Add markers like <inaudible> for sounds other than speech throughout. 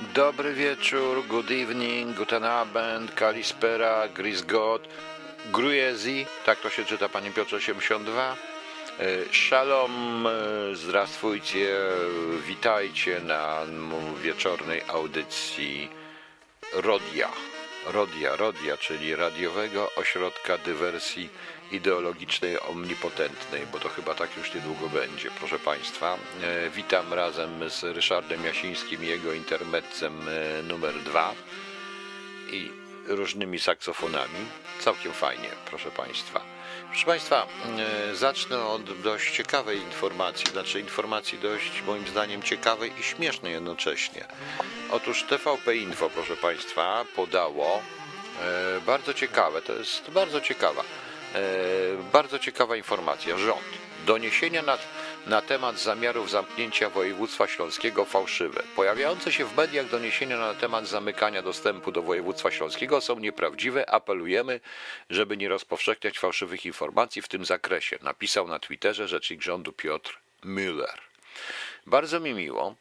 Dobry wieczór, good evening, guten Abend, kalispera, gris God, grujezi, tak to się czyta panie Piotrze 82. E, Shalom, e, zdrastwujcie, witajcie na wieczornej audycji Rodia. Rodia, Rodia, czyli Radiowego Ośrodka Dywersji Ideologicznej Omnipotentnej, bo to chyba tak już niedługo będzie, proszę Państwa. E, Witam razem z Ryszardem Jasińskim i jego intermedcem e, numer dwa i różnymi saksofonami. Całkiem fajnie, proszę Państwa. Proszę Państwa, e, zacznę od dość ciekawej informacji, znaczy informacji dość moim zdaniem ciekawej i śmiesznej jednocześnie. Otóż TVP Info, proszę Państwa, podało bardzo ciekawe, to jest bardzo ciekawa, bardzo ciekawa informacja. Rząd. Doniesienia na, na temat zamiarów zamknięcia województwa śląskiego fałszywe. Pojawiające się w mediach doniesienia na temat zamykania dostępu do województwa śląskiego są nieprawdziwe. Apelujemy, żeby nie rozpowszechniać fałszywych informacji w tym zakresie. Napisał na Twitterze rzecznik rządu Piotr Müller. Bardzo mi miło,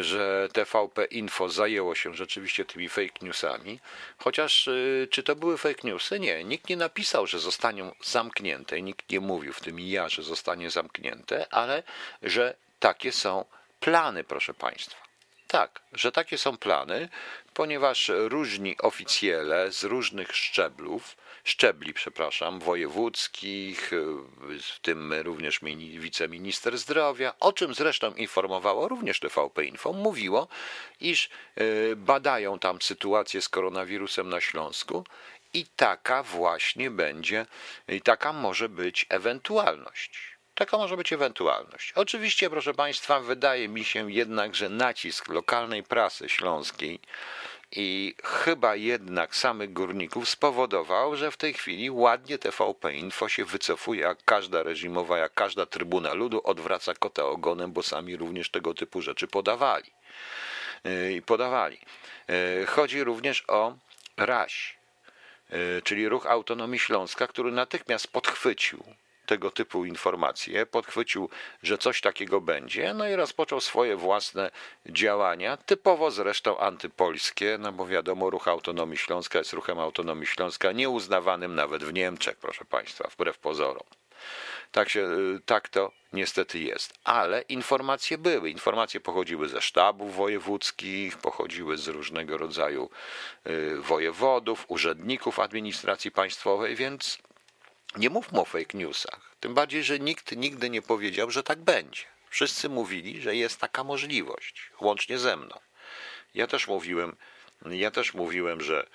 że TVP Info zajęło się rzeczywiście tymi fake newsami, chociaż y, czy to były fake newsy? Nie, nikt nie napisał, że zostaną zamknięte, nikt nie mówił, w tym ja, że zostanie zamknięte, ale że takie są plany, proszę Państwa. Tak, że takie są plany, ponieważ różni oficjele z różnych szczeblów, szczebli, przepraszam, wojewódzkich, w tym również mini- wiceminister zdrowia, o czym zresztą informowało również TVP Info, mówiło, iż y, badają tam sytuację z koronawirusem na Śląsku i taka właśnie będzie, i taka może być ewentualność. Taka może być ewentualność. Oczywiście, proszę Państwa, wydaje mi się jednak, że nacisk lokalnej prasy śląskiej i chyba jednak samych górników spowodował, że w tej chwili ładnie TVP Info się wycofuje, jak każda reżimowa, jak każda trybuna ludu odwraca kota ogonem, bo sami również tego typu rzeczy podawali. Yy, I podawali. Yy, Chodzi również o RAŚ, yy, czyli Ruch Autonomii Śląska, który natychmiast podchwycił tego typu informacje, podchwycił, że coś takiego będzie, no i rozpoczął swoje własne działania, typowo zresztą antypolskie, no bo wiadomo, Ruch Autonomii Śląska jest Ruchem Autonomii Śląska nieuznawanym nawet w Niemczech, proszę Państwa, wbrew pozorom. Tak, się, y, tak to niestety jest. Ale informacje były. Informacje pochodziły ze sztabów wojewódzkich, pochodziły z różnego rodzaju y, wojewodów, urzędników administracji państwowej, więc nie mówmy o fake newsach. Tym bardziej, że nikt nigdy nie powiedział, że tak będzie. Wszyscy mówili, że jest taka możliwość, łącznie ze mną. Ja też mówiłem, ja też mówiłem, że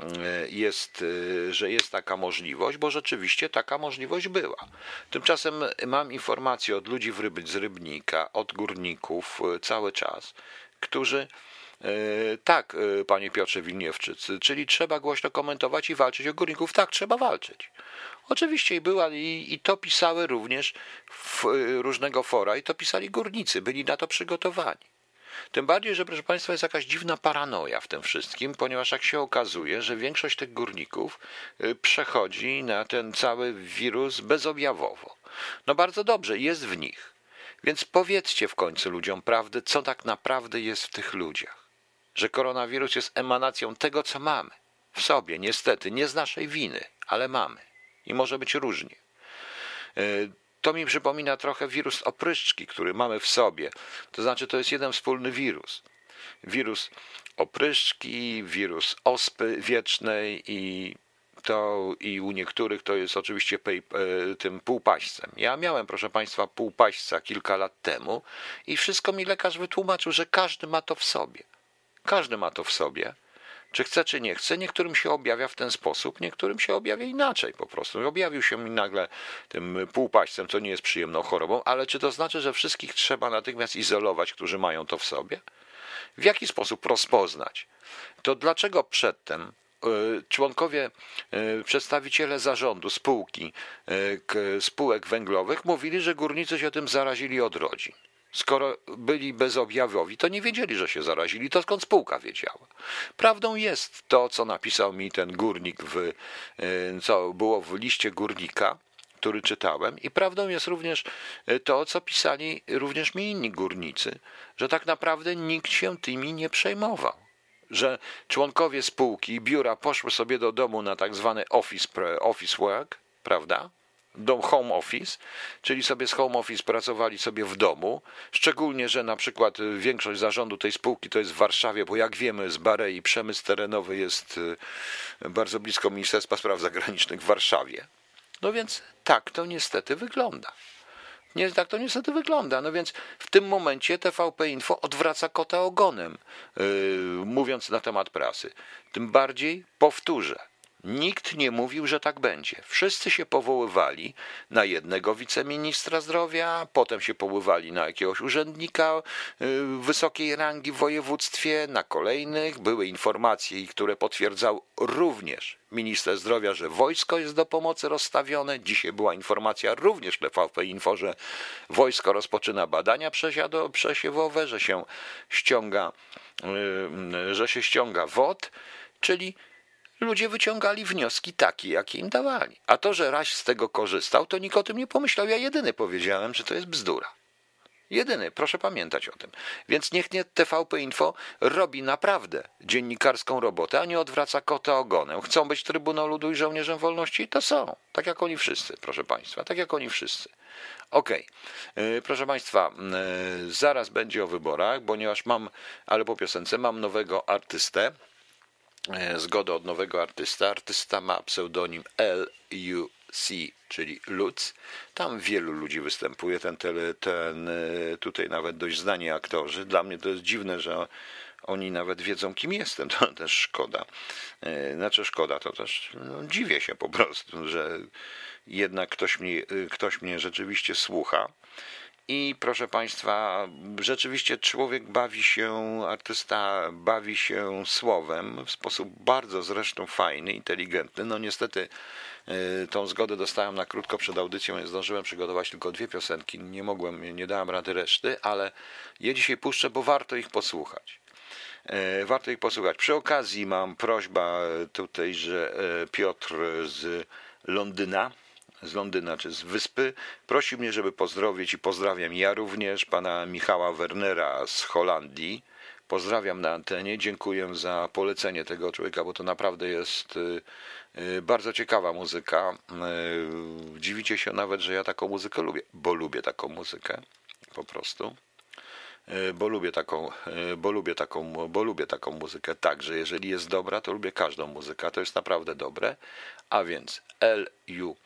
e, jest, e, że jest taka możliwość, bo rzeczywiście taka możliwość była. Tymczasem mam informacje od ludzi w Ryb, z Rybnika, od górników e, cały czas, którzy tak, panie Piotrze Wilniewczycy, czyli trzeba głośno komentować i walczyć o górników. Tak, trzeba walczyć. Oczywiście i była, i, i to pisały również w różnego fora, i to pisali górnicy, byli na to przygotowani. Tym bardziej, że proszę Państwa, jest jakaś dziwna paranoja w tym wszystkim, ponieważ jak się okazuje, że większość tych górników przechodzi na ten cały wirus bezobjawowo. No bardzo dobrze, jest w nich. Więc powiedzcie w końcu ludziom prawdę, co tak naprawdę jest w tych ludziach. Że koronawirus jest emanacją tego, co mamy w sobie, niestety, nie z naszej winy, ale mamy i może być różnie. E, to mi przypomina trochę wirus opryszczki, który mamy w sobie. To znaczy, to jest jeden wspólny wirus. Wirus opryszczki, wirus ospy wiecznej i to i u niektórych to jest oczywiście pej, e, tym półpaścem. Ja miałem, proszę Państwa, półpaśca kilka lat temu i wszystko mi lekarz wytłumaczył, że każdy ma to w sobie. Każdy ma to w sobie czy chce, czy nie chce. Niektórym się objawia w ten sposób, niektórym się objawia inaczej po prostu. Objawił się mi nagle tym półpaścem, co nie jest przyjemną chorobą, ale czy to znaczy, że wszystkich trzeba natychmiast izolować, którzy mają to w sobie? W jaki sposób rozpoznać? To dlaczego przedtem y, członkowie, y, przedstawiciele zarządu spółki, y, spółek węglowych mówili, że górnicy się tym zarazili od rodzin. Skoro byli bezobjawowi, to nie wiedzieli, że się zarazili, to skąd spółka wiedziała. Prawdą jest to, co napisał mi ten górnik, w, e, co było w liście górnika, który czytałem, i prawdą jest również to, co pisali również mi inni górnicy, że tak naprawdę nikt się tymi nie przejmował. Że członkowie spółki, biura poszły sobie do domu na tak zwany office, office work, prawda? Do home office, czyli sobie z home office pracowali sobie w domu, szczególnie, że na przykład większość zarządu tej spółki to jest w Warszawie, bo jak wiemy z Barei przemysł terenowy jest y, bardzo blisko Ministerstwa Spraw Zagranicznych w Warszawie. No więc tak to niestety wygląda. Nie, tak to niestety wygląda. No więc w tym momencie TVP Info odwraca kota ogonem, yy, mówiąc na temat prasy. Tym bardziej powtórzę Nikt nie mówił, że tak będzie. Wszyscy się powoływali na jednego wiceministra zdrowia, potem się powoływali na jakiegoś urzędnika y, wysokiej rangi w województwie, na kolejnych. Były informacje, które potwierdzał również minister zdrowia, że wojsko jest do pomocy rozstawione. Dzisiaj była informacja również TVP Info, że wojsko rozpoczyna badania przesiewowe, że się ściąga, y, że się ściąga WOD, czyli ludzie wyciągali wnioski takie, jakie im dawali. A to, że Raś z tego korzystał, to nikt o tym nie pomyślał. Ja jedyny powiedziałem, że to jest bzdura. Jedyny, proszę pamiętać o tym. Więc niech nie TVP Info robi naprawdę dziennikarską robotę, a nie odwraca kota ogonem. Chcą być Trybunał Ludu i Żołnierzem Wolności? To są. Tak jak oni wszyscy, proszę Państwa. Tak jak oni wszyscy. Okej. Okay. Proszę Państwa, yy, zaraz będzie o wyborach, ponieważ mam, ale po piosence, mam nowego artystę. E, zgodę od nowego artysta. Artysta ma pseudonim LUC, czyli Lutz. Tam wielu ludzi występuje, ten, ten e, tutaj nawet dość znani aktorzy. Dla mnie to jest dziwne, że oni nawet wiedzą, kim jestem. To też szkoda. E, znaczy szkoda, to też no, dziwię się po prostu, że jednak ktoś mnie, ktoś mnie rzeczywiście słucha. I proszę Państwa, rzeczywiście człowiek bawi się, artysta bawi się słowem w sposób bardzo zresztą fajny, inteligentny. No niestety y, tą zgodę dostałem na krótko przed audycją, zdążyłem przygotować tylko dwie piosenki, nie mogłem, nie dałem rady reszty, ale je dzisiaj puszczę, bo warto ich posłuchać. Y, warto ich posłuchać. Przy okazji mam prośbę tutaj, że y, Piotr z Londyna, z Londyna czy z wyspy. Prosił mnie, żeby pozdrowić i pozdrawiam ja również pana Michała Wernera z Holandii. Pozdrawiam na antenie, dziękuję za polecenie tego człowieka, bo to naprawdę jest y, y, bardzo ciekawa muzyka. Y, dziwicie się nawet, że ja taką muzykę lubię, bo lubię taką muzykę po prostu. Bo lubię taką, bo lubię taką, bo lubię taką muzykę. Także jeżeli jest dobra, to lubię każdą muzykę. To jest naprawdę dobre. A więc L-U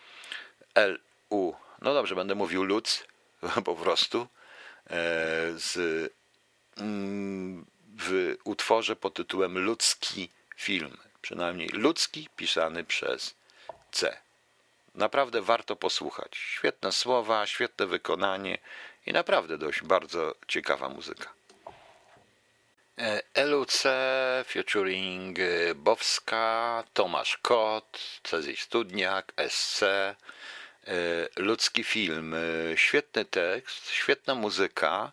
L-U, no dobrze, będę mówił Lutz <laughs> po prostu, e, z, mm, w utworze pod tytułem Ludzki film. Przynajmniej ludzki, pisany przez C. Naprawdę warto posłuchać. Świetne słowa, świetne wykonanie i naprawdę dość bardzo ciekawa muzyka. E, LUC featuring Bowska, Tomasz Kot, Cezary Studniak, SC, ludzki film, e, świetny tekst, świetna muzyka.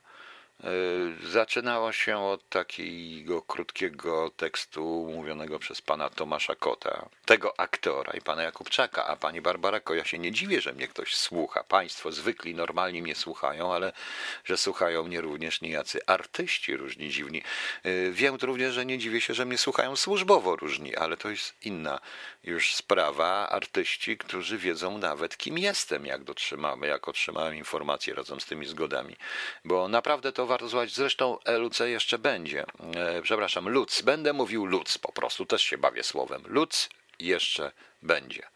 E, zaczynało się od takiego krótkiego tekstu mówionego przez pana Tomasza Kota, tego aktora i pana Jakubczaka, a pani Barbara ja się nie dziwię, że mnie ktoś słucha. Państwo zwykli, normalni mnie słuchają, ale że słuchają mnie również niejacy artyści różni dziwni. E, wiem również, że nie dziwię się, że mnie słuchają służbowo różni, ale to jest inna już sprawa. Artyści, którzy wiedzą nawet kim jestem, jak dotrzymamy, jak otrzymałem informacje razem z tymi zgodami, bo naprawdę to warto słuchać. Zresztą LUC jeszcze będzie. E, przepraszam, Luc. Będę mówił Luc po prostu. Też się bawię słowem. Luc jeszcze będzie.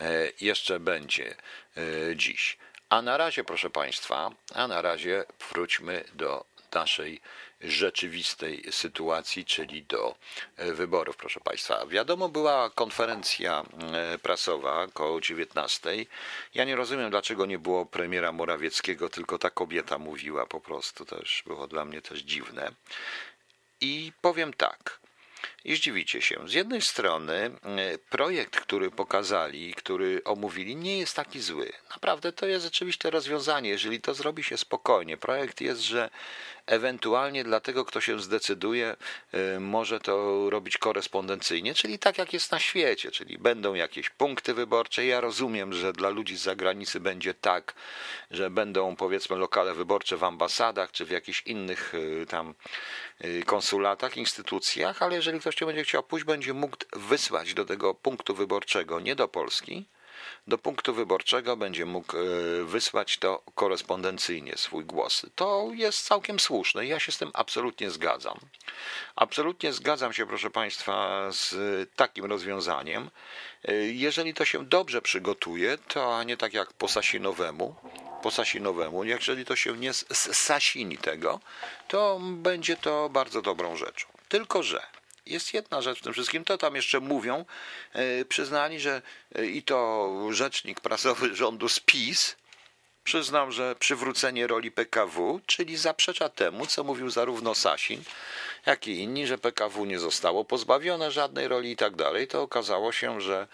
E, jeszcze będzie e, dziś. A na razie, proszę Państwa, a na razie wróćmy do naszej rzeczywistej sytuacji, czyli do e, wyborów, proszę Państwa. Wiadomo, była konferencja e, prasowa około 19. Ja nie rozumiem, dlaczego nie było premiera Morawieckiego, tylko ta kobieta mówiła po prostu. Też było dla mnie też dziwne. I powiem tak. I zdziwicie się. Z jednej strony e, projekt, który pokazali, który omówili, nie jest taki zły. Naprawdę to jest rzeczywiście rozwiązanie, jeżeli to zrobi się spokojnie. Projekt jest, że Ewentualnie dla tego, kto się zdecyduje, y, może to robić korespondencyjnie, czyli tak jak jest na świecie, czyli będą jakieś punkty wyborcze. Ja rozumiem, że dla ludzi z zagranicy będzie tak, że będą powiedzmy lokale wyborcze w ambasadach czy w jakichś innych y, tam y, konsulatach, instytucjach, ale jeżeli ktoś będzie chciał pójść, będzie mógł wysłać do tego punktu wyborczego, nie do Polski, do punktu wyborczego będzie mógł e, wysłać to korespondencyjnie swój głos. To jest całkiem słuszne. Ja się z tym absolutnie zgadzam. Absolutnie zgadzam się, proszę Państwa, z takim rozwiązaniem. E, jeżeli to się dobrze przygotuje, to nie tak jak po Sasinowemu, po Sasinowemu, jeżeli to się nie sasini tego, to będzie to bardzo dobrą rzeczą. Tylko, że jest jedna rzecz w tym wszystkim, to tam jeszcze mówią, e, przyznali, że e, i to rzecznik prasowy rządu z PiS przyznał, że przywrócenie roli PKW, czyli zaprzecza temu, co mówił zarówno Sasin, jak i inni, że PKW nie zostało pozbawione żadnej roli i tak dalej, to okazało się, że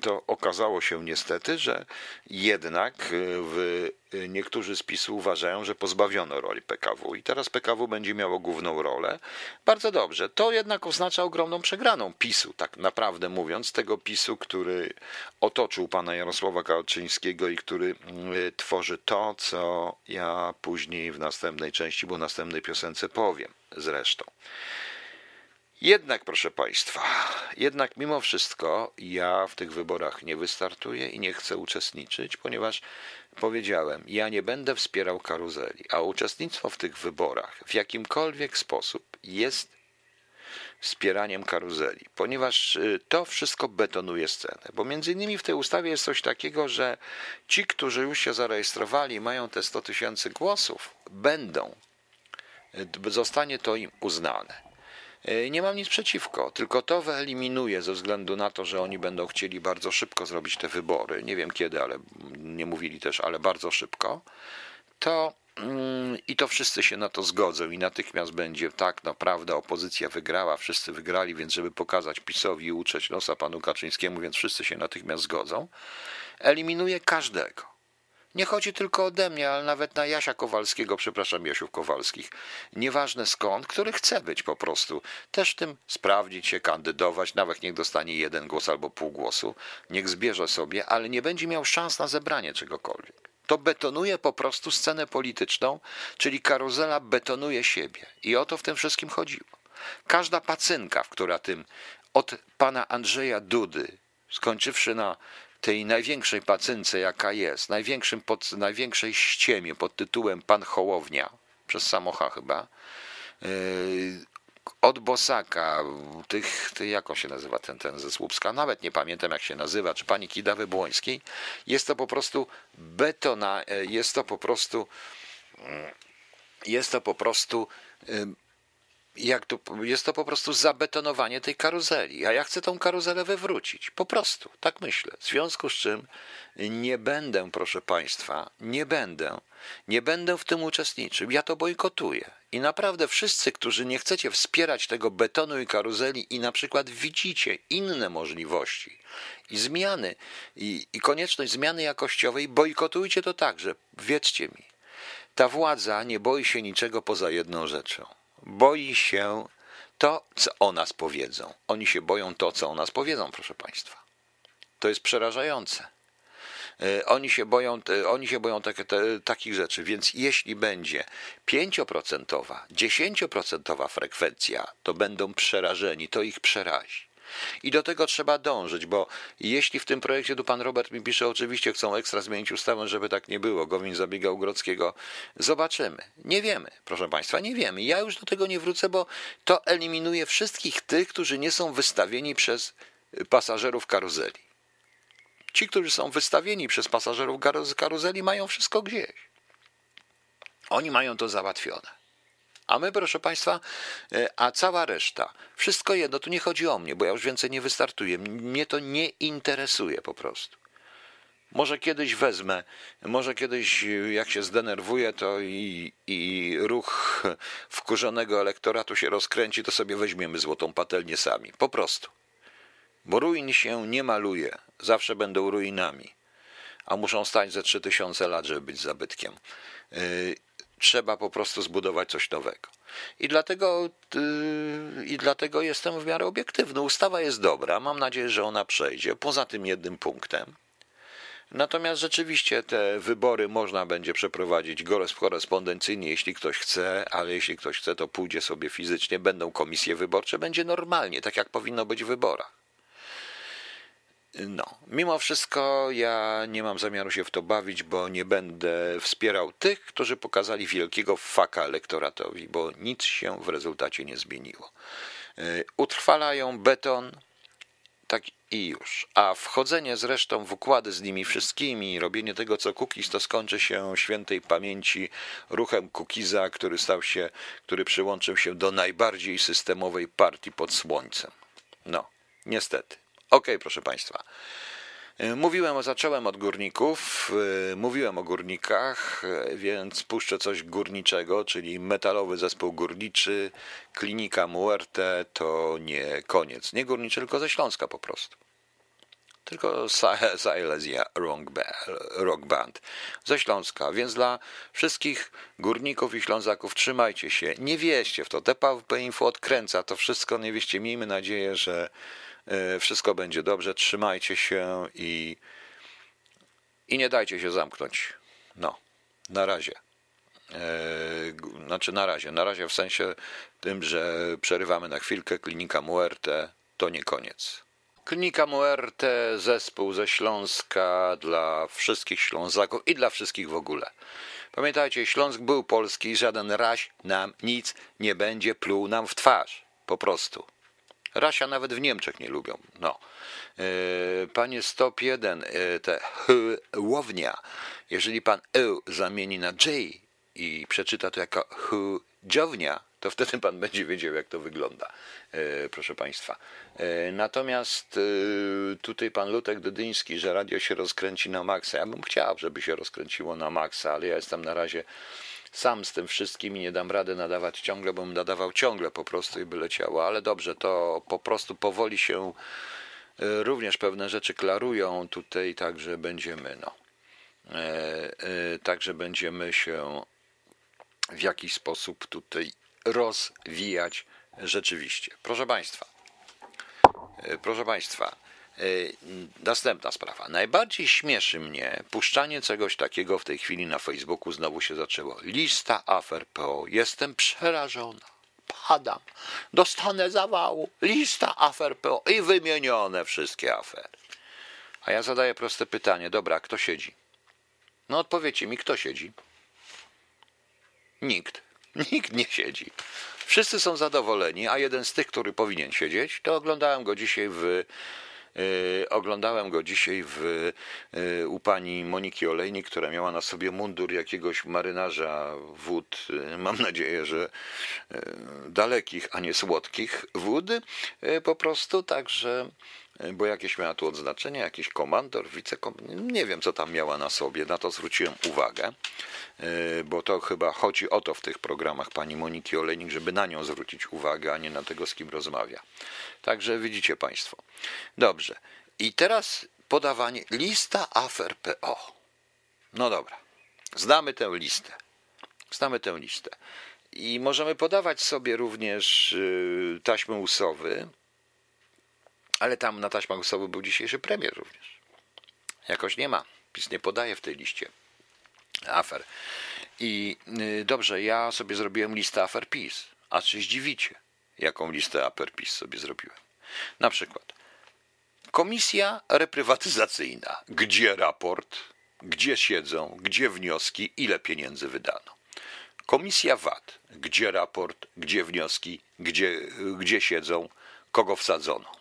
to okazało się niestety, że jednak e, w, e, niektórzy z PiSu uważają, że pozbawiono roli PKW i teraz PKW będzie miało główną rolę. Bardzo dobrze. To jednak oznacza ogromną przegraną PiSu, tak naprawdę mówiąc, tego PiSu, który otoczył pana Jarosława Kaczyńskiego i który tworzy to, co ja później w następnej części, bo następnej piosence powiem zresztą. Jednak, proszę Państwa, jednak mimo wszystko ja w tych wyborach nie wystartuję i nie chcę uczestniczyć, ponieważ powiedziałem, ja nie będę wspierał karuzeli, a uczestnictwo w tych wyborach w jakimkolwiek sposób jest wspieraniem karuzeli, ponieważ y, to wszystko betonuje scenę. Bo między innymi w tej ustawie jest coś takiego, że ci, którzy już się zarejestrowali, mają te 100 tysięcy głosów, będą, y, zostanie to im uznane. E, nie mam nic przeciwko, tylko to wyeliminuję ze względu na to, że oni będą chcieli bardzo szybko zrobić te wybory. Nie wiem kiedy, ale nie mówili też, ale bardzo szybko. To mm, i to wszyscy się na to zgodzą i natychmiast będzie tak, naprawdę opozycja wygrała, wszyscy wygrali, więc żeby pokazać PiSowi i utrzeć nosa panu Kaczyńskiemu, więc wszyscy się natychmiast zgodzą, eliminuje każdego. Nie chodzi tylko ode mnie, ale nawet na Jasia Kowalskiego, przepraszam, Jasiów Kowalskich. Nieważne skąd, który chce być po prostu. Też tym sprawdzić się, kandydować, nawet niech dostanie jeden głos albo pół głosu. Niech zbierze sobie, ale nie będzie miał szans na zebranie czegokolwiek. To betonuje po prostu scenę polityczną, czyli karuzela betonuje siebie. I o to w tym wszystkim chodziło. Każda pacynka, która tym od pana Andrzeja Dudy, skończywszy na tej największej pacynce, jaka jest, największym pod, największej ściemie pod tytułem Pan Hołownia, przez Samocha chyba, yy, od Bosaka, tych, tych, jak on się nazywa ten, ten ze Słupska, nawet nie pamiętam jak się nazywa, czy pani Kidawy Błońskiej, jest to po prostu betona, yy, jest to po prostu, yy, jest to po prostu jak to, jest to po prostu zabetonowanie tej karuzeli, a ja chcę tą karuzelę wywrócić. Po prostu, tak myślę. W związku z czym nie będę, proszę Państwa, nie będę, nie będę w tym uczestniczył. Ja to bojkotuję. I naprawdę wszyscy, którzy nie chcecie wspierać tego betonu i karuzeli i na przykład widzicie inne możliwości i zmiany, i, i konieczność zmiany jakościowej, bojkotujcie to także. Wierzcie mi, ta władza nie boi się niczego poza jedną rzeczą boi się to, co o nas powiedzą. Oni się boją to, co o nas powiedzą, proszę Państwa. To jest przerażające. E, oni się boją, oni się boją te, takich rzeczy, więc jeśli będzie 5%, 10% frekwencja, to będą przerażeni, to ich przerazi. I do tego trzeba dążyć, bo jeśli w tym projekcie tu pan Robert mi pisze, oczywiście chcą ekstra zmienić ustawę, żeby tak nie było, Gowin zabiegał Grodzkiego, zobaczymy. Nie wiemy, proszę państwa, nie wiemy. Ja już do tego nie wrócę, bo to eliminuje wszystkich tych, którzy nie są wystawieni przez pasażerów karuzeli. Ci, którzy są wystawieni przez pasażerów karuzeli, mają wszystko gdzieś. Oni mają to załatwione. A my, proszę Państwa, e, a cała reszta, wszystko jedno, tu nie chodzi o mnie, bo ja już więcej nie wystartuję. Mnie to nie interesuje po prostu. Może kiedyś wezmę, może kiedyś jak się zdenerwuję, to i, i ruch wkurzonego elektoratu się rozkręci, to sobie weźmiemy złotą patelnię sami. Po prostu. Bo ruin się nie maluje, zawsze będą ruinami, a muszą stać ze trzy tysiące lat, żeby być zabytkiem. Trzeba po prostu zbudować coś nowego. I dlatego, yy, I dlatego jestem w miarę obiektywny. Ustawa jest dobra, mam nadzieję, że ona przejdzie, poza tym jednym punktem. Natomiast rzeczywiście te wybory można będzie przeprowadzić korespondencyjnie, jeśli ktoś chce, ale jeśli ktoś chce, to pójdzie sobie fizycznie, będą komisje wyborcze, będzie normalnie, tak jak powinno być w wyborach. No, mimo wszystko ja nie mam zamiaru się w to bawić, bo nie będę wspierał tych, którzy pokazali wielkiego faka elektoratowi, bo nic się w rezultacie nie zmieniło. Y, utrwalają beton, tak i już. A wchodzenie zresztą w układy z nimi wszystkimi, robienie tego co Kukiz, to skończy się świętej pamięci ruchem Kukiza, który stał się, który przyłączył się do najbardziej systemowej partii pod słońcem. No, niestety. Okay, proszę Państwa. E, mówiłem, zacząłem od górników, e, mówiłem o górnikach, e, więc puszczę coś górniczego, czyli metalowy zespół górniczy, klinika Muerte to nie koniec. Nie górniczy, tylko ze Śląska po prostu. Tylko Silesia Rock Band ze Śląska. Więc dla wszystkich górników i Ślązaków trzymajcie się. Nie wieście w to. TPP Info odkręca to wszystko. Nie wieście. Miejmy nadzieję, że wszystko będzie dobrze, trzymajcie się i, i nie dajcie się zamknąć. No, na razie. E, znaczy na razie, na razie w sensie tym, że przerywamy na chwilkę. Klinika Muerte to nie koniec. Klinika Muerte, zespół ze Śląska dla wszystkich Ślązaków i dla wszystkich w ogóle. Pamiętajcie, Śląsk był polski, żaden raś nam nic nie będzie pluł nam w twarz. Po prostu. Rasia nawet w Niemczech nie lubią. No. E, panie stop 1, e, te łownia, jeżeli pan e zamieni na J i przeczyta to jako dziownia, to wtedy pan będzie wiedział, jak to wygląda, proszę państwa. Natomiast tutaj pan Lutek Dydyński, że radio się rozkręci na maksa. Ja bym chciał, żeby się rozkręciło na maksa, ale ja jestem na razie sam z tym wszystkim i nie dam rady nadawać ciągle, bo bym nadawał ciągle po prostu i by leciało. Ale dobrze, to po prostu powoli się e, również pewne rzeczy klarują tutaj, także będziemy, no, e, e, także będziemy się w jakiś sposób tutaj rozwijać rzeczywiście. Proszę Państwa, proszę Państwa, następna sprawa. Najbardziej śmieszy mnie puszczanie czegoś takiego w tej chwili na Facebooku znowu się zaczęło. Lista afer PO. Jestem przerażona. Padam. Dostanę zawału. Lista afer PO. I wymienione wszystkie afery. A ja zadaję proste pytanie. Dobra, kto siedzi? No odpowiedzcie mi, kto siedzi? Nikt. Nikt nie siedzi. Wszyscy są zadowoleni, a jeden z tych, który powinien siedzieć, to oglądałem go dzisiaj w oglądałem go dzisiaj w, e, u pani Moniki Olejnik, która miała na sobie mundur jakiegoś marynarza wód. E, mam nadzieję, że dalekich, a nie słodkich wód. Po prostu także bo jakieś miała tu odznaczenie, jakiś komandor, wicekomandor, nie wiem co tam miała na sobie, na to zwróciłem uwagę, bo to chyba chodzi o to w tych programach pani Moniki Olejnik, żeby na nią zwrócić uwagę, a nie na tego, z kim rozmawia. Także widzicie Państwo. Dobrze. I teraz podawanie lista afer PO. No dobra. Znamy tę listę. Znamy tę listę. I możemy podawać sobie również y, taśmy usowy, ale tam na taśmach usowy był dzisiejszy premier również. Jakoś nie ma. PiS nie podaje w tej liście afer. I y, dobrze, ja sobie zrobiłem listę afer PiS. A czy zdziwicie? jaką listę Aperpis sobie zrobiłem. Na przykład Komisja reprywatyzacyjna. Gdzie raport? Gdzie siedzą? Gdzie wnioski? Ile pieniędzy wydano? Komisja VAT. Gdzie raport? Gdzie wnioski? Gdzie, gdzie siedzą? Kogo wsadzono?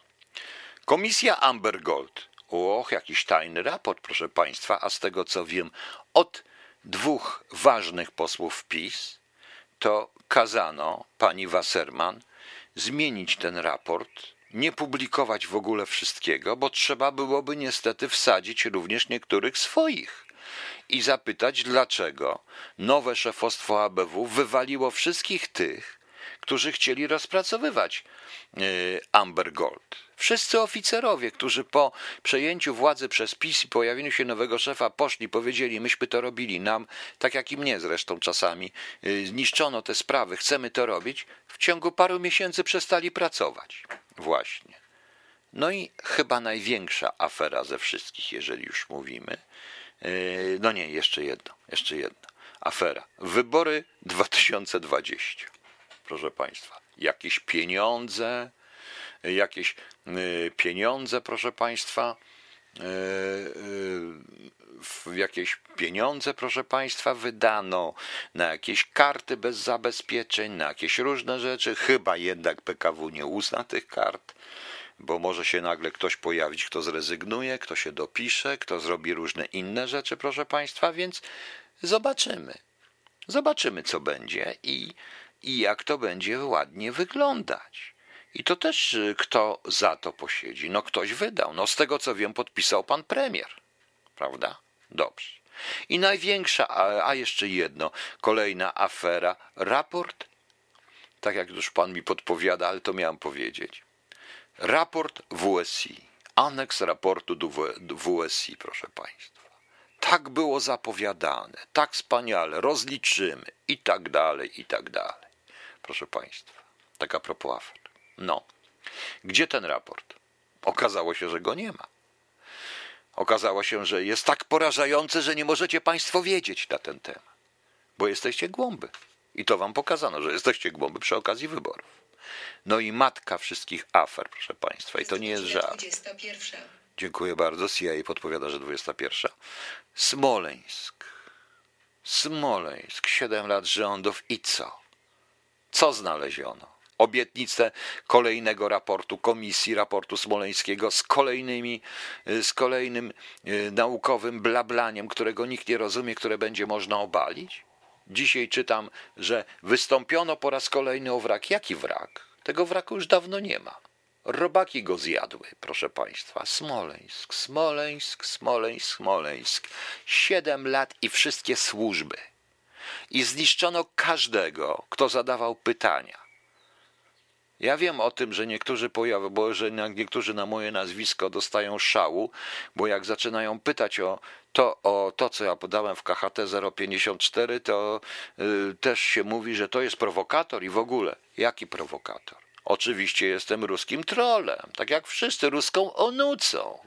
Komisja Amber Gold. Och, jakiś tajny raport, proszę Państwa, a z tego co wiem, od dwóch ważnych posłów PiS to kazano pani Wasserman zmienić ten raport, nie publikować w ogóle wszystkiego, bo trzeba byłoby niestety wsadzić również niektórych swoich i zapytać, dlaczego nowe szefostwo ABW wywaliło wszystkich tych, którzy chcieli rozpracowywać Amber Gold. Wszyscy oficerowie, którzy po przejęciu władzy przez PiS i pojawieniu się nowego szefa poszli, powiedzieli, myśmy to robili, nam, tak jak i mnie zresztą czasami, zniszczono te sprawy, chcemy to robić, w ciągu paru miesięcy przestali pracować. Właśnie. No i chyba największa afera ze wszystkich, jeżeli już mówimy. No nie, jeszcze jedno, jeszcze jedno. Afera. Wybory 2020. Proszę Państwa, jakieś pieniądze, jakieś y, pieniądze, proszę Państwa, y, y, jakieś pieniądze, proszę Państwa, wydano na jakieś karty bez zabezpieczeń, na jakieś różne rzeczy. Chyba jednak PKW nie uzna tych kart, bo może się nagle ktoś pojawić, kto zrezygnuje, kto się dopisze, kto zrobi różne inne rzeczy, proszę Państwa, więc zobaczymy. Zobaczymy, co będzie i, i jak to będzie ładnie wyglądać. I to też y, kto za to posiedzi? No ktoś wydał. No z tego co wiem, podpisał pan premier. Prawda? Dobrze. I największa, a, a jeszcze jedno, kolejna afera, raport, tak jak już pan mi podpowiada, ale to miałem powiedzieć. Raport WSI, aneks raportu do WSI, proszę państwa. Tak było zapowiadane, tak wspaniale, rozliczymy i tak dalej, i tak dalej. Proszę państwa, taka propos afer. No. Gdzie ten raport? Okazało się, że go nie ma. Okazało się, że jest tak porażający, że nie możecie Państwo wiedzieć na ten temat, bo jesteście głąby. I to Wam pokazano, że jesteście głąby przy okazji wyborów. No i matka wszystkich afer, proszę Państwa, i to nie jest żart. Dziękuję bardzo. CIA podpowiada, że 21. Smoleńsk. Smoleńsk. Siedem lat rządów i co? Co znaleziono? Obietnicę kolejnego raportu komisji, raportu smoleńskiego z kolejnymi, z kolejnym e, naukowym blablaniem, którego nikt nie rozumie, które będzie można obalić? Dzisiaj czytam, że wystąpiono po raz kolejny o wrak. Jaki wrak? Tego wraku już dawno nie ma. Robaki go zjadły, proszę państwa. Smoleńsk, Smoleńsk, Smoleńsk, Smoleńsk. Siedem lat i wszystkie służby. I zniszczono każdego, kto zadawał pytania. Ja wiem o tym, że niektórzy pojawy, bo że niektórzy na moje nazwisko dostają szału, bo jak zaczynają pytać o to, o to co ja podałem w KHT 054, to y, też się mówi, że to jest prowokator i w ogóle. Jaki prowokator? Oczywiście jestem ruskim trolem, tak jak wszyscy ruską onucą.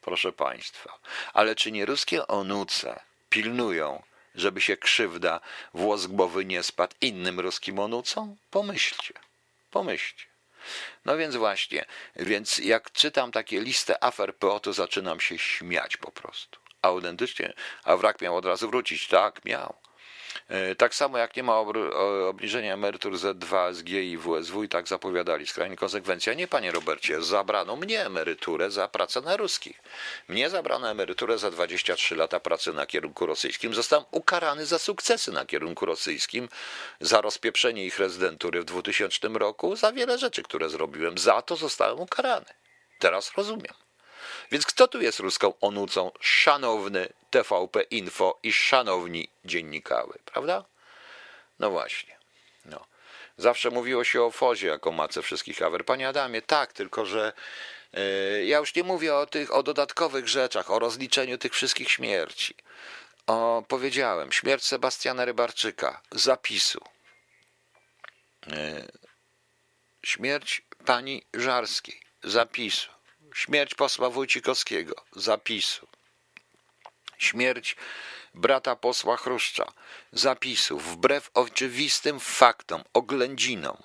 Proszę Państwa, ale czy nie ruskie onuce pilnują, żeby się krzywda włos nie spadł innym ruskim onucom? Pomyślcie. Pomyślcie. No więc właśnie, więc jak czytam takie listę afer PO, to zaczynam się śmiać po prostu. Autentycznie, a wrak miał od razu wrócić. Tak, miał. E, tak samo jak nie ma obniżenia emerytur Z2, SG i WSW i tak zapowiadali. Skrajnie konsekwencja. Nie, panie Robercie, zabrano mnie emeryturę za pracę na ruskich. Mnie zabrano emeryturę za 23 lata pracy na kierunku rosyjskim. Zostałem ukarany za sukcesy na kierunku rosyjskim, za rozpieprzenie ich rezydentury w 2000 roku, za wiele rzeczy, które zrobiłem. Za to zostałem ukarany. Teraz rozumiem. Więc kto tu jest ruską onucą? Szanowny TVP Info i szanowni dziennikały, prawda? No właśnie. No. Zawsze mówiło się o Fozie jako mace wszystkich awer. Panie Adamie, tak, tylko że yy, ja już nie mówię o tych, o dodatkowych rzeczach, o rozliczeniu tych wszystkich śmierci. O, powiedziałem, śmierć Sebastiana Rybarczyka, zapisu. Yy, śmierć pani Żarskiej, zapisu. Śmierć posła Wójcikowskiego, zapisu. Śmierć brata posła Chruszcza, zapisu, wbrew oczywistym faktom, oględzinom.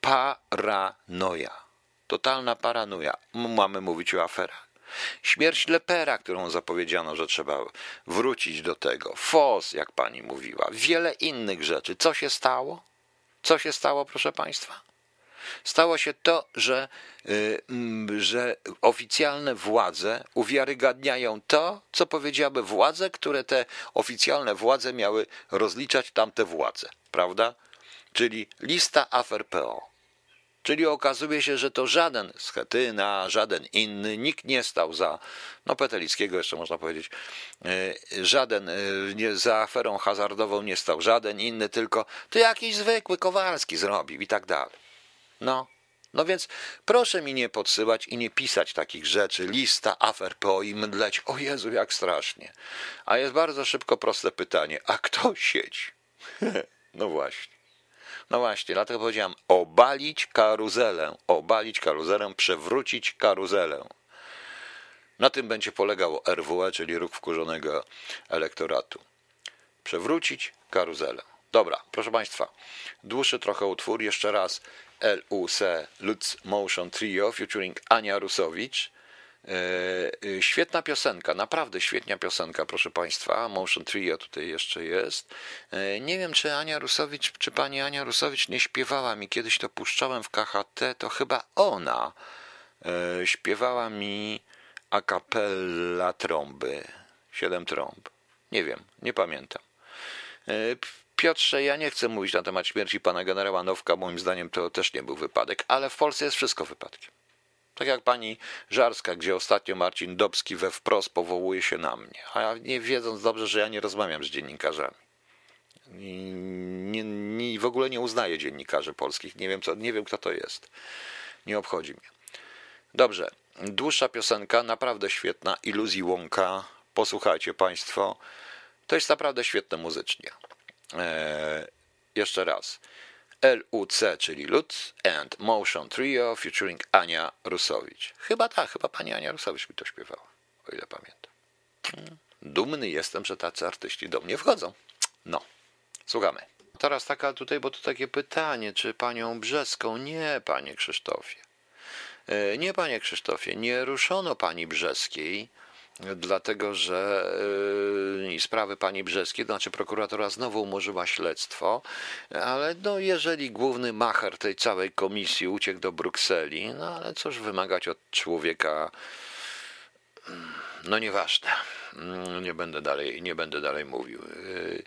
Paranoja. Totalna paranoja. Mamy mówić o aferach. Śmierć Lepera, którą zapowiedziano, że trzeba wrócić do tego. FOS, jak pani mówiła. Wiele innych rzeczy. Co się stało? Co się stało, proszę państwa? Stało się to, że, y, mm, że oficjalne władze uwiarygadniają to, co powiedziały władze, które te oficjalne władze miały rozliczać tamte władze, prawda? Czyli lista afer PO. Czyli okazuje się, że to żaden Schetyna, żaden inny, nikt nie stał za, no Petelickiego jeszcze można powiedzieć, e, żaden e, nie, za aferą hazardową nie stał żaden inny, tylko to jakiś zwykły Kowalski zrobił i tak dalej. No, no więc proszę mi nie podsyłać i nie pisać takich rzeczy, lista afer po i mdleć, o Jezu, jak strasznie. A jest bardzo szybko proste pytanie, a kto siedzi? <laughs> no właśnie. No właśnie, dlatego powiedziałem obalić karuzelę, obalić karuzelę, przewrócić karuzelę. Na tym będzie polegał RWE, czyli ruch wkurzonego elektoratu. Przewrócić karuzelę. Dobra, proszę Państwa, dłuższy trochę utwór, jeszcze raz LUC, Lutz Motion Trio featuring Ania Rusowicz. E, e, świetna piosenka, naprawdę świetna piosenka, proszę Państwa. Motion Trio tutaj jeszcze jest. E, nie wiem, czy Ania Rusowicz, czy pani Ania Rusowicz nie śpiewała mi, kiedyś to puszczałem w KHT, to chyba ona śpiewała mi a cappella trąby. Siedem trąb. Nie wiem, nie pamiętam. Piotrze, ja nie chcę mówić na temat śmierci pana generała Nowka, moim zdaniem to też nie był wypadek, ale w Polsce jest wszystko wypadkiem. Tak jak pani Żarska, gdzie ostatnio Marcin Dobski we wprost powołuje się na mnie, a ja nie wiedząc dobrze, że ja nie rozmawiam z dziennikarzami. Nie, nie, w ogóle nie uznaję dziennikarzy polskich. Nie wiem, co, nie wiem, kto to jest. Nie obchodzi mnie. Dobrze. Dłuższa piosenka, naprawdę świetna. Iluzji Łąka. Posłuchajcie Państwo. To jest naprawdę świetne muzycznie. Eee, jeszcze raz. LUC, czyli Lutz and Motion Trio featuring Ania Rusowicz. Chyba tak, chyba pani Ania Rusowicz mi to śpiewała, o ile pamiętam. Dumny jestem, że tacy artyści do mnie wchodzą. No, słuchamy. Teraz taka tutaj, bo to takie pytanie, czy panią Brzeską? Nie, panie Krzysztofie. E, nie, panie Krzysztofie, nie ruszono pani Brzeskiej dlatego że yy, sprawy pani Brzeskiej, to znaczy prokuratora znowu umorzyła śledztwo, ale no jeżeli główny macher tej całej komisji uciekł do Brukseli, no ale cóż wymagać od człowieka, no nieważne, nie będę dalej, nie będę dalej mówił. Yy,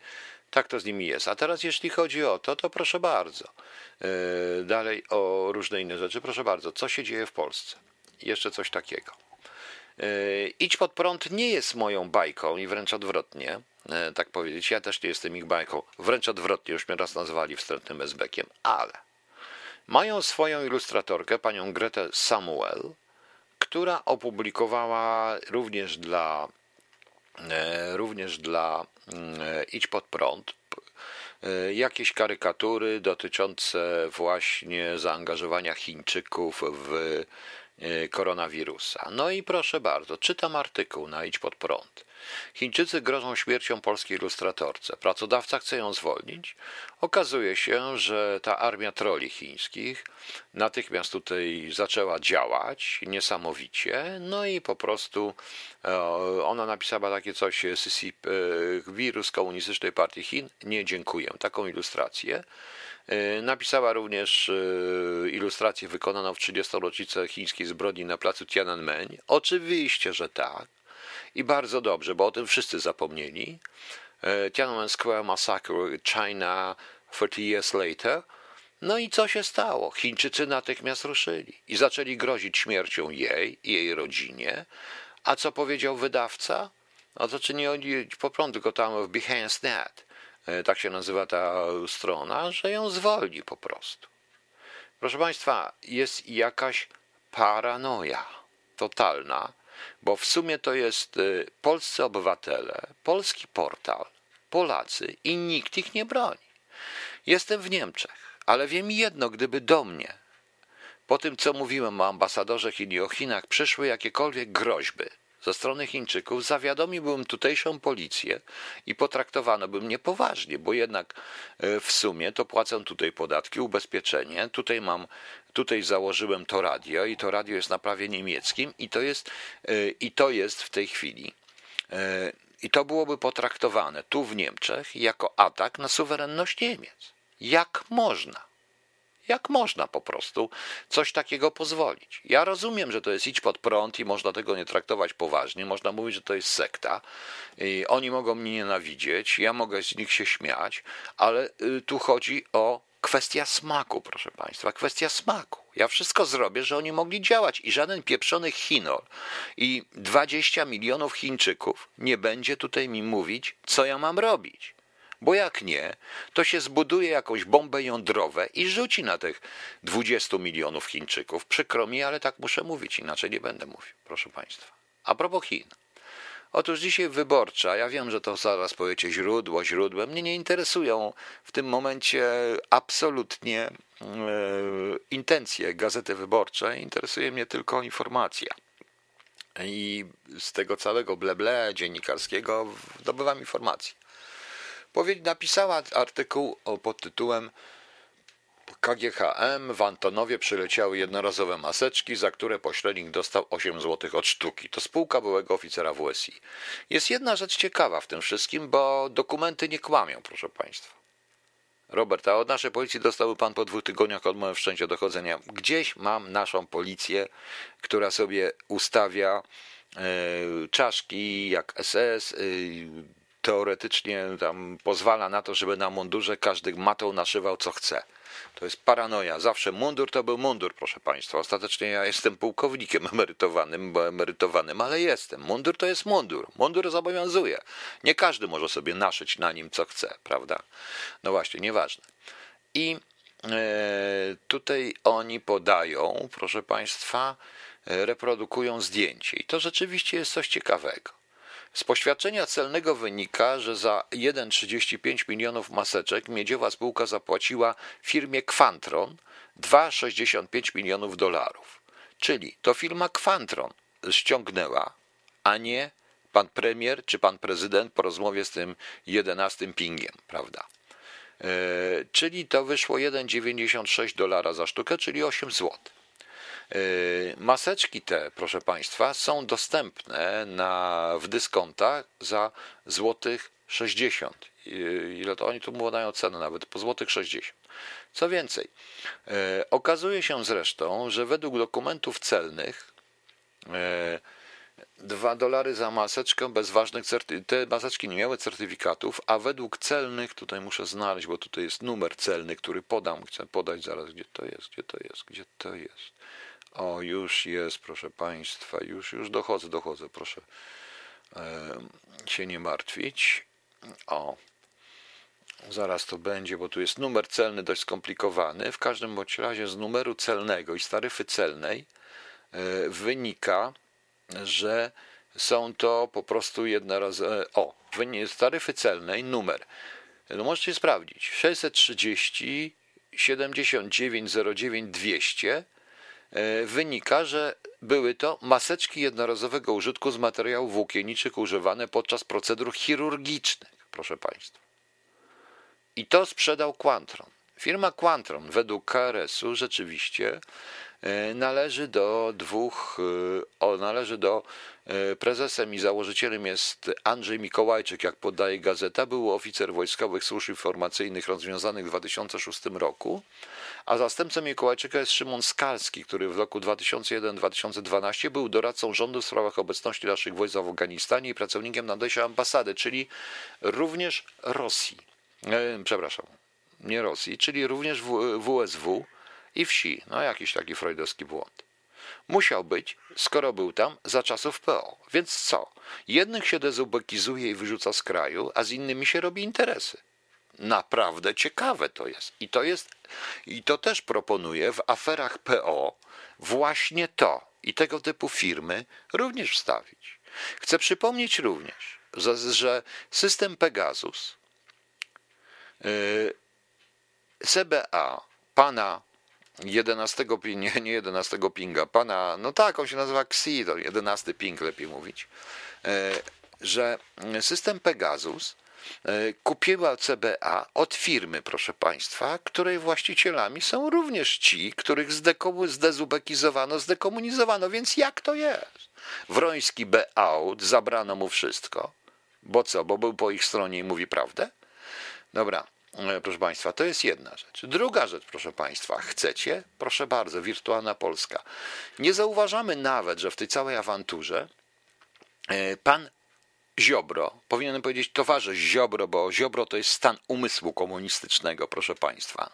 tak to z nimi jest. A teraz jeśli chodzi o to, to proszę bardzo. Yy, dalej o różne inne rzeczy. Proszę bardzo, co się dzieje w Polsce? Jeszcze coś takiego. E, idź pod prąd nie jest moją bajką i wręcz odwrotnie, e, tak powiedzieć. Ja też nie jestem ich bajką. Wręcz odwrotnie, już mnie raz nazwali wstrętnym esbekiem, ale mają swoją ilustratorkę, panią Gretę Samuel, która opublikowała również dla e, również dla mm, Idź pod prąd jakieś karykatury dotyczące właśnie zaangażowania Chińczyków w koronawirusa. No i proszę bardzo, czytam artykuł na Idź pod prąd. Chińczycy grożą śmiercią polskiej ilustratorce. Pracodawca chce ją zwolnić. Okazuje się, że ta armia troli chińskich natychmiast tutaj zaczęła działać niesamowicie. No i po prostu e, ona napisała takie coś: e, wirus komunistycznej partii Chin. Nie dziękuję. Taką ilustrację. E, napisała również e, ilustrację wykonaną w 30. rocznicę chińskiej zbrodni na placu Tiananmen. Oczywiście, że tak. I bardzo dobrze, bo o tym wszyscy zapomnieli. E, Tiananmen Square Massacre China 30 years later. No i co się stało? Chińczycy natychmiast ruszyli i zaczęli grozić śmiercią jej i jej rodzinie. A co powiedział wydawca? No to czy nie oni po prostu tylko tam w Behance.net E, tak się nazywa ta strona, że ją zwolni po prostu. Proszę Państwa, jest jakaś paranoja totalna, bo w sumie to jest e, polscy obywatele, polski portal, Polacy i nikt ich nie broni. Jestem w Niemczech, ale wiem jedno, gdyby do mnie, po tym co mówiłem o ambasadorze Chin i o Chinach, przyszły jakiekolwiek groźby, ze strony Chińczyków, zawiadomiłbym tutejszą policję i potraktowano by mnie poważnie, bo jednak e, w sumie to płacę tutaj podatki, ubezpieczenie, tutaj mam, tutaj założyłem to radio i to radio jest na prawie niemieckim i to jest, e, i to jest w tej chwili e, i to byłoby potraktowane tu w Niemczech jako atak na suwerenność Niemiec. Jak można? Jak można po prostu coś takiego pozwolić? Ja rozumiem, że to jest idź pod prąd i można tego nie traktować poważnie. Można mówić, że to jest sekta. I oni mogą mnie nienawidzieć, ja mogę z nich się śmiać, ale y, tu chodzi o kwestia smaku, proszę Państwa, kwestia smaku. Ja wszystko zrobię, że oni mogli działać i żaden pieprzony Chinol i 20 milionów Chińczyków nie będzie tutaj mi mówić, co ja mam robić. Bo jak nie, to się zbuduje jakąś bombę jądrową i rzuci na tych 20 milionów Chińczyków. Przykro mi, ale tak muszę mówić, inaczej nie będę mówił, proszę Państwa. A propos Chin. Otóż dzisiaj wyborcza, ja wiem, że to zaraz powiecie źródło, źródłem, mnie nie interesują w tym momencie absolutnie e, intencje Gazety Wyborczej, interesuje mnie tylko informacja. I z tego całego bleble dziennikarskiego zdobywam informacje. Napisała artykuł pod tytułem KGHM w Antonowie przyleciały jednorazowe maseczki, za które pośrednik dostał 8 zł od sztuki. To spółka byłego oficera WSI. Jest jedna rzecz ciekawa w tym wszystkim, bo dokumenty nie kłamią, proszę Państwa. Robert, a od naszej policji dostał pan po dwóch tygodniach od mojego wszczęcia dochodzenia. Gdzieś mam naszą policję, która sobie ustawia e, czaszki jak SS, teoretycznie tam pozwala na to, żeby na mundurze każdy matą naszywał co chce. To jest paranoja. Zawsze mundur to był mundur, proszę Państwa. Ostatecznie ja jestem pułkownikiem emerytowanym, bo emerytowanym, ale jestem. Mundur to jest mundur. Mundur zobowiązuje. Nie każdy może sobie naszyć na nim co chce, prawda? No właśnie, nieważne. I e, tutaj oni podają, proszę Państwa, e, reprodukują zdjęcie. I to rzeczywiście jest coś ciekawego. Z poświadczenia celnego wynika, że za 1,35 milionów maseczek miedziowa spółka zapłaciła firmie Quantron 2,65 milionów dolarów. Czyli to firma Quantron ściągnęła, a nie pan premier czy pan prezydent po rozmowie z tym 11 pingiem, prawda? E, czyli to wyszło 1,96 dolara za sztukę, czyli 8 złotych. Y, maseczki te, proszę Państwa, są dostępne na, w dyskontach za złotych 60. Y, ile to oni tu podają cenę nawet po złotych 60. Co więcej, y, okazuje się zresztą, że według dokumentów celnych 2 dolary za maseczkę bez ważnych certyfikatów. Te maseczki nie miały certyfikatów, a według celnych, tutaj muszę znaleźć, bo tutaj jest numer celny, który podam, chcę podać zaraz, gdzie to jest, gdzie to jest, gdzie to jest. O, już jest, proszę Państwa, już, już dochodzę, dochodzę, proszę się nie martwić. O, zaraz to będzie, bo tu jest numer celny dość skomplikowany. W każdym bądź razie z numeru celnego i z taryfy celnej e, wynika, że są to po prostu jednorazowe. O, z taryfy celnej numer. No możecie sprawdzić. 630 79 09 200 E, wynika, że były to maseczki jednorazowego użytku z materiałów włókienniczych używane podczas procedur chirurgicznych, proszę Państwa. I to sprzedał Quantron. Firma Quantron według KRS-u rzeczywiście e, należy do dwóch, e, o, należy do prezesem i założycielem jest Andrzej Mikołajczyk, jak podaje gazeta, był oficer wojskowych służb informacyjnych rozwiązanych w 2006 roku a zastępcą Mikołajczyka jest Szymon Skalski, który w roku 2001-2012 był doradcą rządu w sprawach obecności naszych wojsk w Afganistanie i pracownikiem nadejścia ambasady, czyli również Rosji. E, przepraszam, nie Rosji, czyli również WSW i wsi. No jakiś taki freudowski błąd. Musiał być, skoro był tam, za czasów PO. Więc co? Jednych się dezubekizuje i wyrzuca z kraju, a z innymi się robi interesy. Naprawdę ciekawe to jest. I to jest, i to też proponuję w aferach PO właśnie to i tego typu firmy również wstawić. Chcę przypomnieć również, że system Pegasus, yy, CBA, pana 11, nie, nie 11 pinga, pana, no tak, on się nazywa XI, to 11 ping lepiej mówić, yy, że system Pegasus E, kupiła CBA od firmy, proszę Państwa, której właścicielami są również ci, których zdezubekizowano, zdekomunizowano. Więc jak to jest? Wroński B-out, zabrano mu wszystko. Bo co? Bo był po ich stronie i mówi prawdę? Dobra, e, proszę Państwa, to jest jedna rzecz. Druga rzecz, proszę Państwa, chcecie? Proszę bardzo, wirtualna Polska. Nie zauważamy nawet, że w tej całej awanturze e, pan Ziobro, powinienem powiedzieć towarzysz Ziobro, bo Ziobro to jest stan umysłu komunistycznego, proszę Państwa.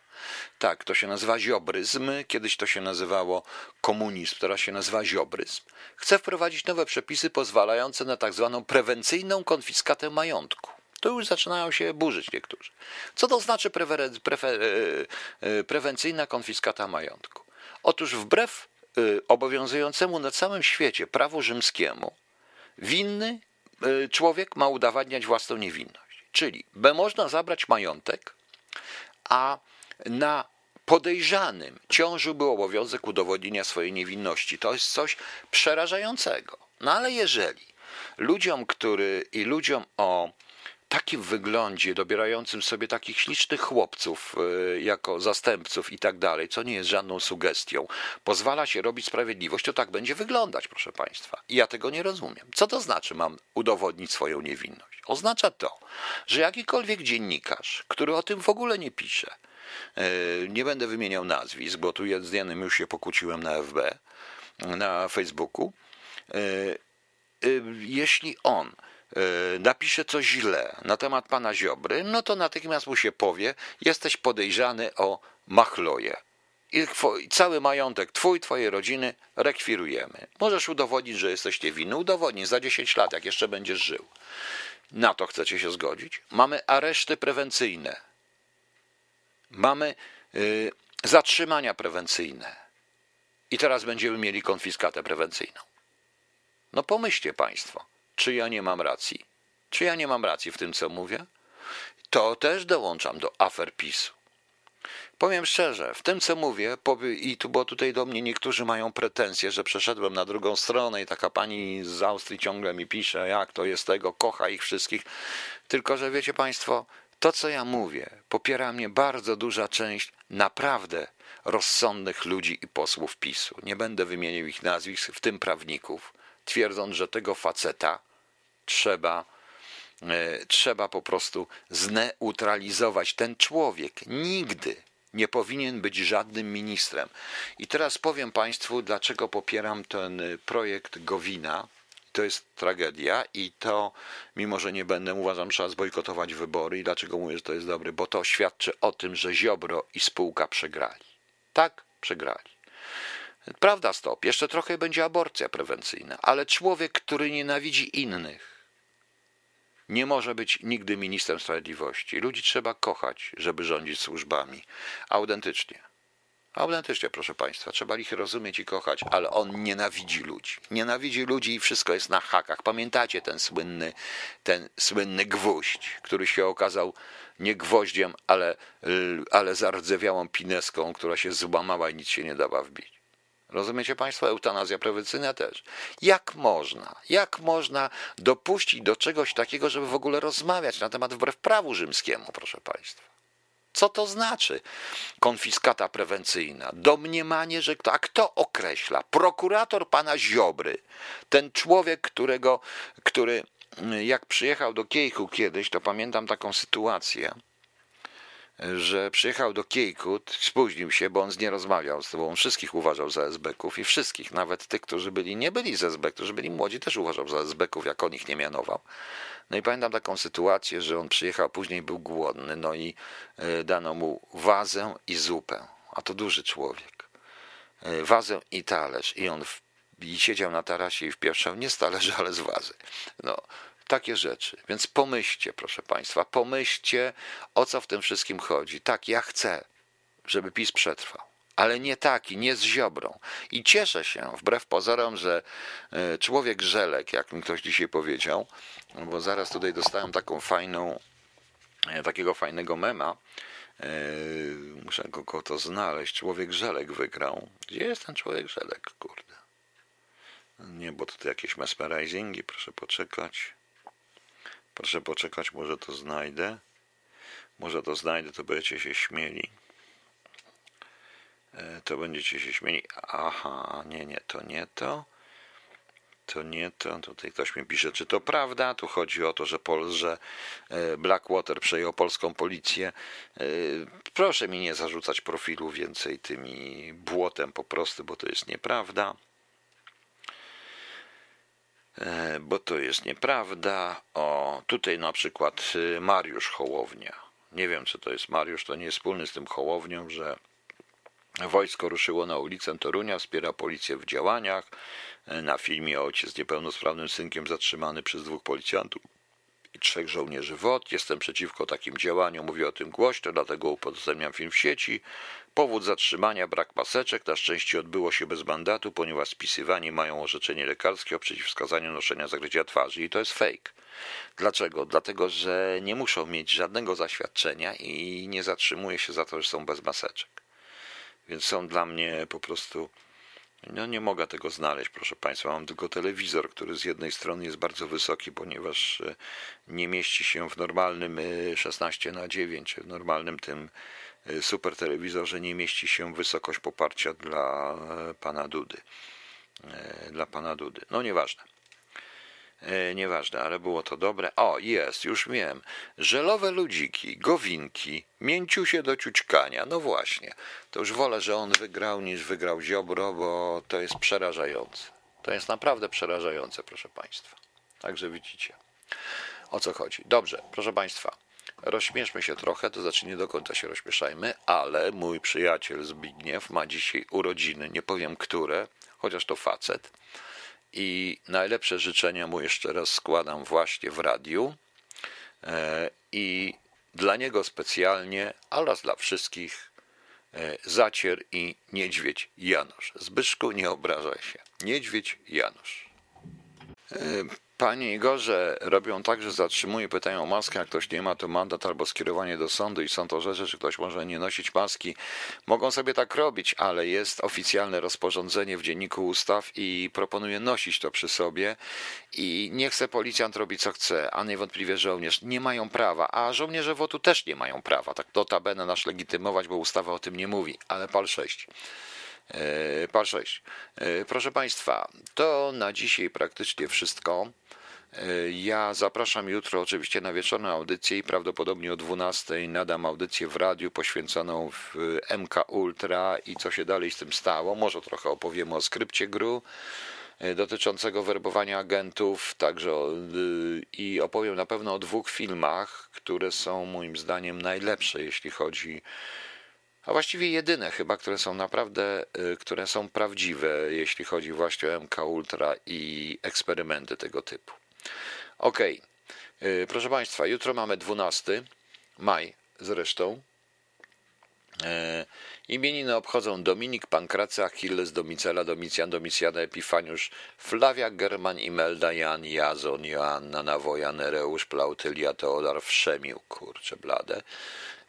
Tak, to się nazywa ziobryzm, kiedyś to się nazywało komunizm, teraz się nazywa ziobryzm. Chce wprowadzić nowe przepisy pozwalające na tak zwaną prewencyjną konfiskatę majątku. To już zaczynają się burzyć niektórzy. Co to znaczy prefer, prefer, prewencyjna konfiskata majątku? Otóż wbrew y, obowiązującemu na całym świecie prawu rzymskiemu, winny człowiek ma udowadniać własną niewinność. Czyli by można zabrać majątek, a na podejrzanym ciążyłby obowiązek udowodnienia swojej niewinności. To jest coś przerażającego. No ale jeżeli ludziom, który i ludziom o takim wyglądzie, dobierającym sobie takich ślicznych chłopców y, jako zastępców i tak dalej, co nie jest żadną sugestią, pozwala się robić sprawiedliwość, to tak będzie wyglądać, proszę Państwa. I ja tego nie rozumiem. Co to znaczy mam udowodnić swoją niewinność? Oznacza to, że jakikolwiek dziennikarz, który o tym w ogóle nie pisze, y, nie będę wymieniał nazwisk, bo tu z jednym już się pokłóciłem na FB, na Facebooku, y, jeśli on napisze coś źle na temat pana Ziobry, no to natychmiast mu się powie, jesteś podejrzany o machloje. I cały majątek twój, twojej rodziny rekwirujemy. Możesz udowodnić, że jesteś niewinny. Udowodnij za 10 lat, jak jeszcze będziesz żył. Na to chcecie się zgodzić? Mamy areszty prewencyjne. Mamy y, zatrzymania prewencyjne. I teraz będziemy mieli konfiskatę prewencyjną. No pomyślcie Państwo. Czy ja nie mam racji? Czy ja nie mam racji w tym, co mówię? To też dołączam do afer PiSu. Powiem szczerze, w tym co mówię, i tu, bo tutaj do mnie niektórzy mają pretensje, że przeszedłem na drugą stronę i taka pani z Austrii ciągle mi pisze, jak to jest tego, kocha ich wszystkich. Tylko, że wiecie Państwo, to co ja mówię, popiera mnie bardzo duża część naprawdę rozsądnych ludzi i posłów PiSu. Nie będę wymieniał ich nazwisk, w tym prawników twierdząc, że tego faceta trzeba, e, trzeba po prostu zneutralizować. Ten człowiek nigdy nie powinien być żadnym ministrem. I teraz powiem Państwu, dlaczego popieram ten projekt Gowina. To jest tragedia i to, mimo że nie będę, uważam, trzeba zbojkotować wybory. I dlaczego mówię, że to jest dobry? Bo to świadczy o tym, że Ziobro i spółka przegrali. Tak, przegrali. Prawda, stop, jeszcze trochę będzie aborcja prewencyjna, ale człowiek, który nienawidzi innych, nie może być nigdy ministrem sprawiedliwości. Ludzi trzeba kochać, żeby rządzić służbami. Autentycznie. Autentycznie, proszę Państwa, trzeba ich rozumieć i kochać, ale on nienawidzi ludzi. Nienawidzi ludzi i wszystko jest na hakach. Pamiętacie ten słynny, ten słynny gwóźdź, który się okazał nie gwoździem, ale, ale zardzewiałą pineską, która się złamała i nic się nie dała wbić. Rozumiecie Państwo? Eutanazja prewencyjna też. Jak można, jak można dopuścić do czegoś takiego, żeby w ogóle rozmawiać na temat wbrew prawu rzymskiemu, proszę Państwa? Co to znaczy konfiskata prewencyjna? Domniemanie, że kto, a kto określa? Prokurator pana Ziobry, ten człowiek, którego, który jak przyjechał do Kiejku kiedyś, to pamiętam taką sytuację, że przyjechał do Kiejkut, spóźnił się, bo on nie rozmawiał z tobą, on wszystkich uważał za SB-ków i wszystkich, nawet tych, którzy byli, nie byli z SB, którzy byli młodzi, też uważał za SB-ków, jak on ich nie mianował. No i pamiętam taką sytuację, że on przyjechał, później był głodny, no i e, dano mu wazę i zupę, a to duży człowiek. E, wazę i talerz i on w, i siedział na tarasie i wpieszczał nie z talerzy, ale z wazy. No, takie rzeczy. Więc pomyślcie, proszę Państwa, pomyślcie, o co w tym wszystkim chodzi. Tak, ja chcę, żeby PiS przetrwał. Ale nie taki, nie z ziobrą. I cieszę się, wbrew pozorom, że e, człowiek żelek, jak mi ktoś dzisiaj powiedział, bo zaraz tutaj dostałem taką fajną, e, takiego fajnego mema, e, muszę go to znaleźć. Człowiek żelek wygrał. Gdzie jest ten człowiek żelek, kurde? Nie, bo tutaj jakieś mesmerizingi, proszę poczekać. Proszę poczekać, może to znajdę. Może to znajdę, to będziecie się śmieli. E, to będziecie się śmieli. Aha, nie, nie, to nie to. To nie to. Tutaj ktoś mi pisze, czy to prawda. Tu chodzi o to, że, Pol, że e, Blackwater przejął polską policję. E, proszę mi nie zarzucać profilu więcej tymi błotem po prostu, bo to jest nieprawda. E, bo to jest nieprawda. O, tutaj na przykład y, Mariusz Hołownia. Nie wiem, czy to jest Mariusz, to nie jest wspólny z tym Hołownią, że wojsko ruszyło na ulicę Torunia, wspiera policję w działaniach. E, na filmie ojciec z niepełnosprawnym synkiem zatrzymany przez dwóch policjantów trzech żołnierzy WOT. Jestem przeciwko takim działaniom, mówię o tym głośno, dlatego upozorniam film w sieci. Powód zatrzymania brak maseczek. Na szczęście odbyło się bez mandatu, ponieważ spisywani mają orzeczenie lekarskie o przeciwwskazaniu noszenia zakrycia twarzy i to jest fake. Dlaczego? Dlatego, że nie muszą mieć żadnego zaświadczenia i nie zatrzymuje się za to, że są bez maseczek. Więc są dla mnie po prostu no nie mogę tego znaleźć, proszę Państwa. Mam tylko telewizor, który z jednej strony jest bardzo wysoki, ponieważ e, nie mieści się w normalnym 16 e, na 9, w normalnym tym e, super telewizorze nie mieści się wysokość poparcia dla pana Dudy. Dla pana Dudy. No nieważne. E, nieważne, ale było to dobre. O, jest, już wiem. Żelowe ludziki, gowinki, mięciusie do ciućkania. No właśnie. To już wolę, że on wygrał niż wygrał Ziobro, bo to jest przerażające. To jest naprawdę przerażające, proszę Państwa. Także widzicie, o co chodzi. Dobrze, proszę Państwa. Rozśmieszmy się trochę, to znaczy nie do końca się rozśmieszajmy, ale mój przyjaciel Zbigniew ma dzisiaj urodziny, nie powiem które, chociaż to facet i najlepsze życzenia mu jeszcze raz składam właśnie w radiu. E, I dla niego specjalnie, oraz dla wszystkich, e, Zacier i Niedźwiedź Janusz. Zbyszku, nie obrażaj się. Niedźwiedź Janusz. Panie Igorze, robią tak, że zatrzymują, pytają o maskę, jak ktoś nie ma, to mandat albo skierowanie do sądu i są to rzeczy, czy ktoś może nie nosić maski. Mogą sobie tak robić, ale jest oficjalne rozporządzenie w Dzienniku Ustaw i proponuję nosić to przy sobie i nie chce policjant robić co chce, a niewątpliwie żołnierz. Nie mają prawa, a żołnierze WOTU też nie mają prawa, tak notabene nasz legitymować, bo ustawa o tym nie mówi, ale pal 6. E, pal 6. E, proszę Państwa, to na dzisiaj praktycznie wszystko. E, ja zapraszam jutro oczywiście na wieczorną audycję i prawdopodobnie o 12 nadam audycję w radiu poświęconą w MK Ultra i co się dalej z tym stało. Może trochę opowiemy o skrypcie gru dotyczącego werbowania agentów, także i opowiem na pewno o dwóch filmach, które są moim zdaniem najlepsze, jeśli chodzi a właściwie jedyne chyba, które są naprawdę, y, które są prawdziwe, jeśli chodzi właśnie o MK Ultra i eksperymenty tego typu. Ok, proszę Państwa, jutro mamy 12 maj zresztą. E, imieniny obchodzą Dominik, Pankracy, Achilles, Domicela, Domicjan, Domicjana, Epifaniusz, Flavia, German, Imelda, Jan, Jazon, Joanna, Nawoja, Nereusz, Plautylia, Teodar, Wszemił, kurczę blade.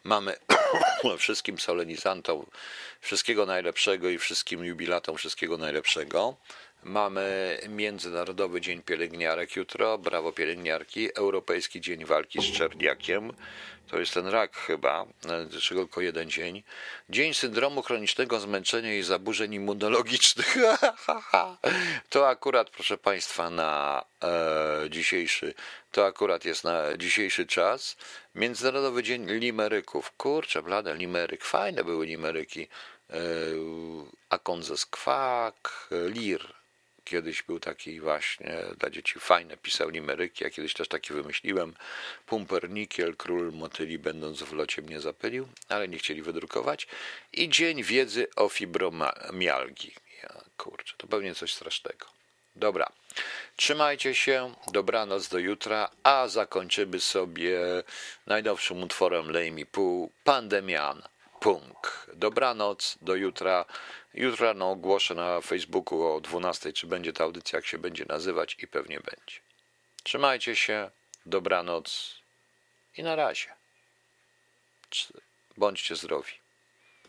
Mamy <coughs> wszystkim solenizantom wszystkiego najlepszego i wszystkim jubilatom wszystkiego najlepszego. Mamy Międzynarodowy Dzień Pielęgniarek jutro, brawo pielęgniarki, Europejski Dzień Walki z Czerniakiem, to jest ten rak chyba, czy tylko jeden dzień. Dzień syndromu chronicznego zmęczenia i zaburzeń immunologicznych. <laughs> to akurat, proszę Państwa, na e, dzisiejszy, to akurat jest na dzisiejszy czas. Międzynarodowy Dzień Limeryków. Kurczę, blade, limeryk. Fajne były limeryki. E, Akonzes Kwak, Lir Kiedyś był taki właśnie dla dzieci fajny, pisał limeryki, ja kiedyś też taki wymyśliłem. Pumpernikiel, król motyli, będąc w locie mnie zapylił, ale nie chcieli wydrukować. I Dzień Wiedzy o Fibromialgii. Ja, kurczę, to pewnie coś strasznego. Dobra, trzymajcie się, dobranoc do jutra, a zakończymy sobie najnowszym utworem Lej mi pół, Pandemian, Punk. Dobranoc, do jutra. Jutro rano ogłoszę na Facebooku o 12, czy będzie ta audycja, jak się będzie nazywać i pewnie będzie. Trzymajcie się, dobranoc i na razie. Bądźcie zdrowi.